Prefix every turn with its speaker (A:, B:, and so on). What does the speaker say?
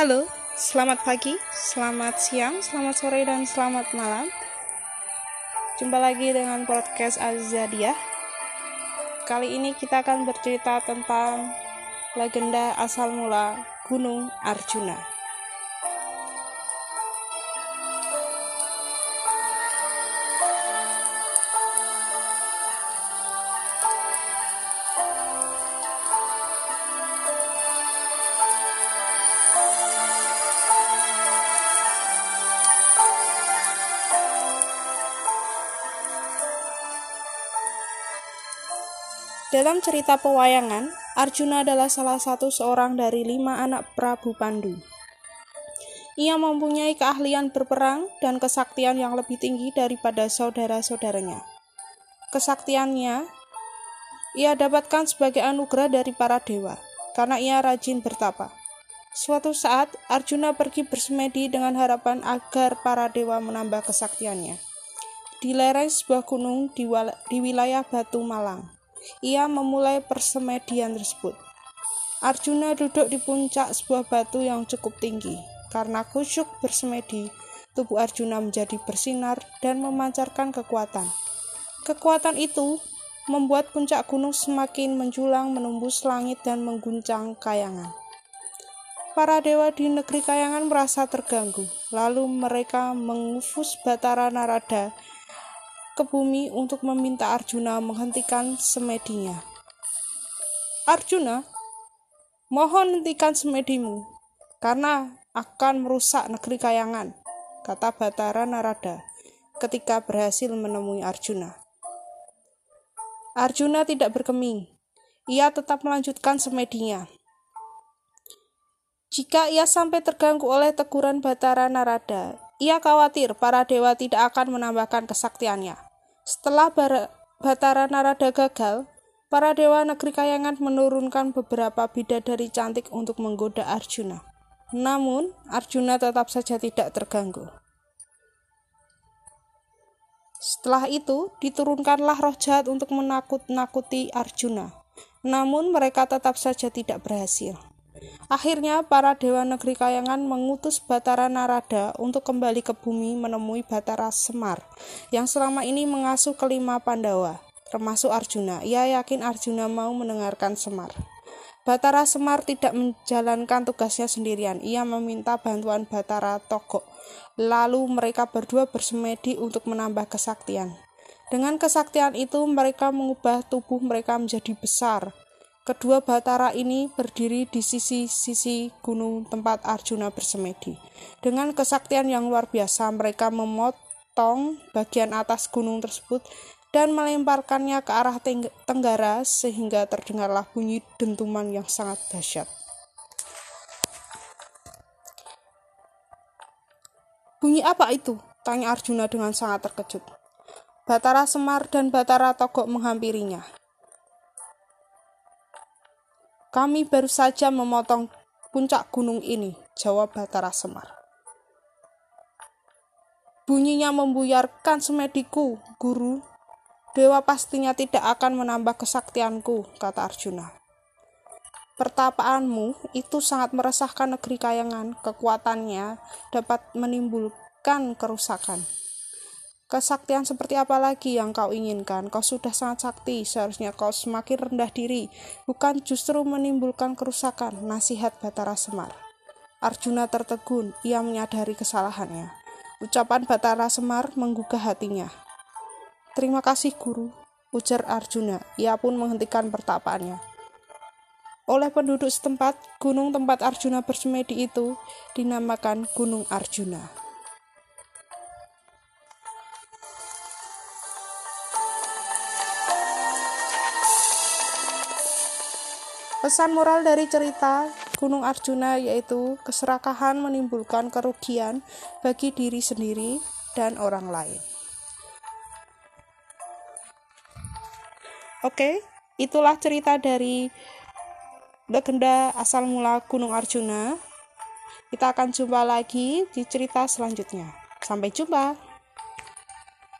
A: Halo, selamat pagi, selamat siang, selamat sore, dan selamat malam. Jumpa lagi dengan podcast Azadiah. Kali ini kita akan bercerita tentang legenda asal mula Gunung Arjuna. Dalam cerita pewayangan, Arjuna adalah salah satu seorang dari lima anak Prabu Pandu. Ia mempunyai keahlian berperang dan kesaktian yang lebih tinggi daripada saudara-saudaranya. Kesaktiannya ia dapatkan sebagai anugerah dari para dewa, karena ia rajin bertapa. Suatu saat, Arjuna pergi bersemedi dengan harapan agar para dewa menambah kesaktiannya. Di lereng sebuah gunung di, wilayah Batu Malang, ia memulai persemedian tersebut. Arjuna duduk di puncak sebuah batu yang cukup tinggi. Karena kusyuk bersemedi, tubuh Arjuna menjadi bersinar dan memancarkan kekuatan. Kekuatan itu membuat puncak gunung semakin menjulang menembus langit dan mengguncang kayangan. Para dewa di negeri kayangan merasa terganggu, lalu mereka mengufus Batara Narada ke bumi untuk meminta Arjuna menghentikan semedinya. Arjuna, mohon hentikan semedimu, karena akan merusak negeri kayangan, kata Batara Narada ketika berhasil menemui Arjuna. Arjuna tidak berkeming, ia tetap melanjutkan semedinya. Jika ia sampai terganggu oleh teguran Batara Narada, ia khawatir para dewa tidak akan menambahkan kesaktiannya. Setelah Batara Narada gagal, para dewa negeri kayangan menurunkan beberapa bidadari cantik untuk menggoda Arjuna. Namun, Arjuna tetap saja tidak terganggu. Setelah itu, diturunkanlah roh jahat untuk menakut-nakuti Arjuna. Namun, mereka tetap saja tidak berhasil. Akhirnya, para dewa negeri Kayangan mengutus Batara Narada untuk kembali ke bumi menemui Batara Semar, yang selama ini mengasuh kelima Pandawa, termasuk Arjuna. Ia yakin Arjuna mau mendengarkan Semar. Batara Semar tidak menjalankan tugasnya sendirian. Ia meminta bantuan Batara Togok. Lalu mereka berdua bersemedi untuk menambah kesaktian. Dengan kesaktian itu, mereka mengubah tubuh mereka menjadi besar, Kedua batara ini berdiri di sisi-sisi gunung tempat Arjuna bersemedi. Dengan kesaktian yang luar biasa, mereka memotong bagian atas gunung tersebut dan melemparkannya ke arah tenggara sehingga terdengarlah bunyi dentuman yang sangat dahsyat. Bunyi apa itu? Tanya Arjuna dengan sangat terkejut. Batara Semar dan Batara Togok menghampirinya. Kami baru saja memotong puncak gunung ini, jawab Batara Semar. Bunyinya membuyarkan semediku, guru. Dewa pastinya tidak akan menambah kesaktianku, kata Arjuna. Pertapaanmu itu sangat meresahkan negeri kayangan, kekuatannya dapat menimbulkan kerusakan. Kesaktian seperti apa lagi yang kau inginkan? Kau sudah sangat sakti, seharusnya kau semakin rendah diri, bukan justru menimbulkan kerusakan, nasihat Batara Semar. Arjuna tertegun, ia menyadari kesalahannya. Ucapan Batara Semar menggugah hatinya. Terima kasih guru, ujar Arjuna. Ia pun menghentikan pertapaannya. Oleh penduduk setempat, gunung tempat Arjuna bersemedi itu dinamakan Gunung Arjuna. Pesan moral dari cerita Gunung Arjuna yaitu keserakahan menimbulkan kerugian bagi diri sendiri dan orang lain. Oke, itulah cerita dari legenda asal mula Gunung Arjuna. Kita akan jumpa lagi di cerita selanjutnya. Sampai jumpa.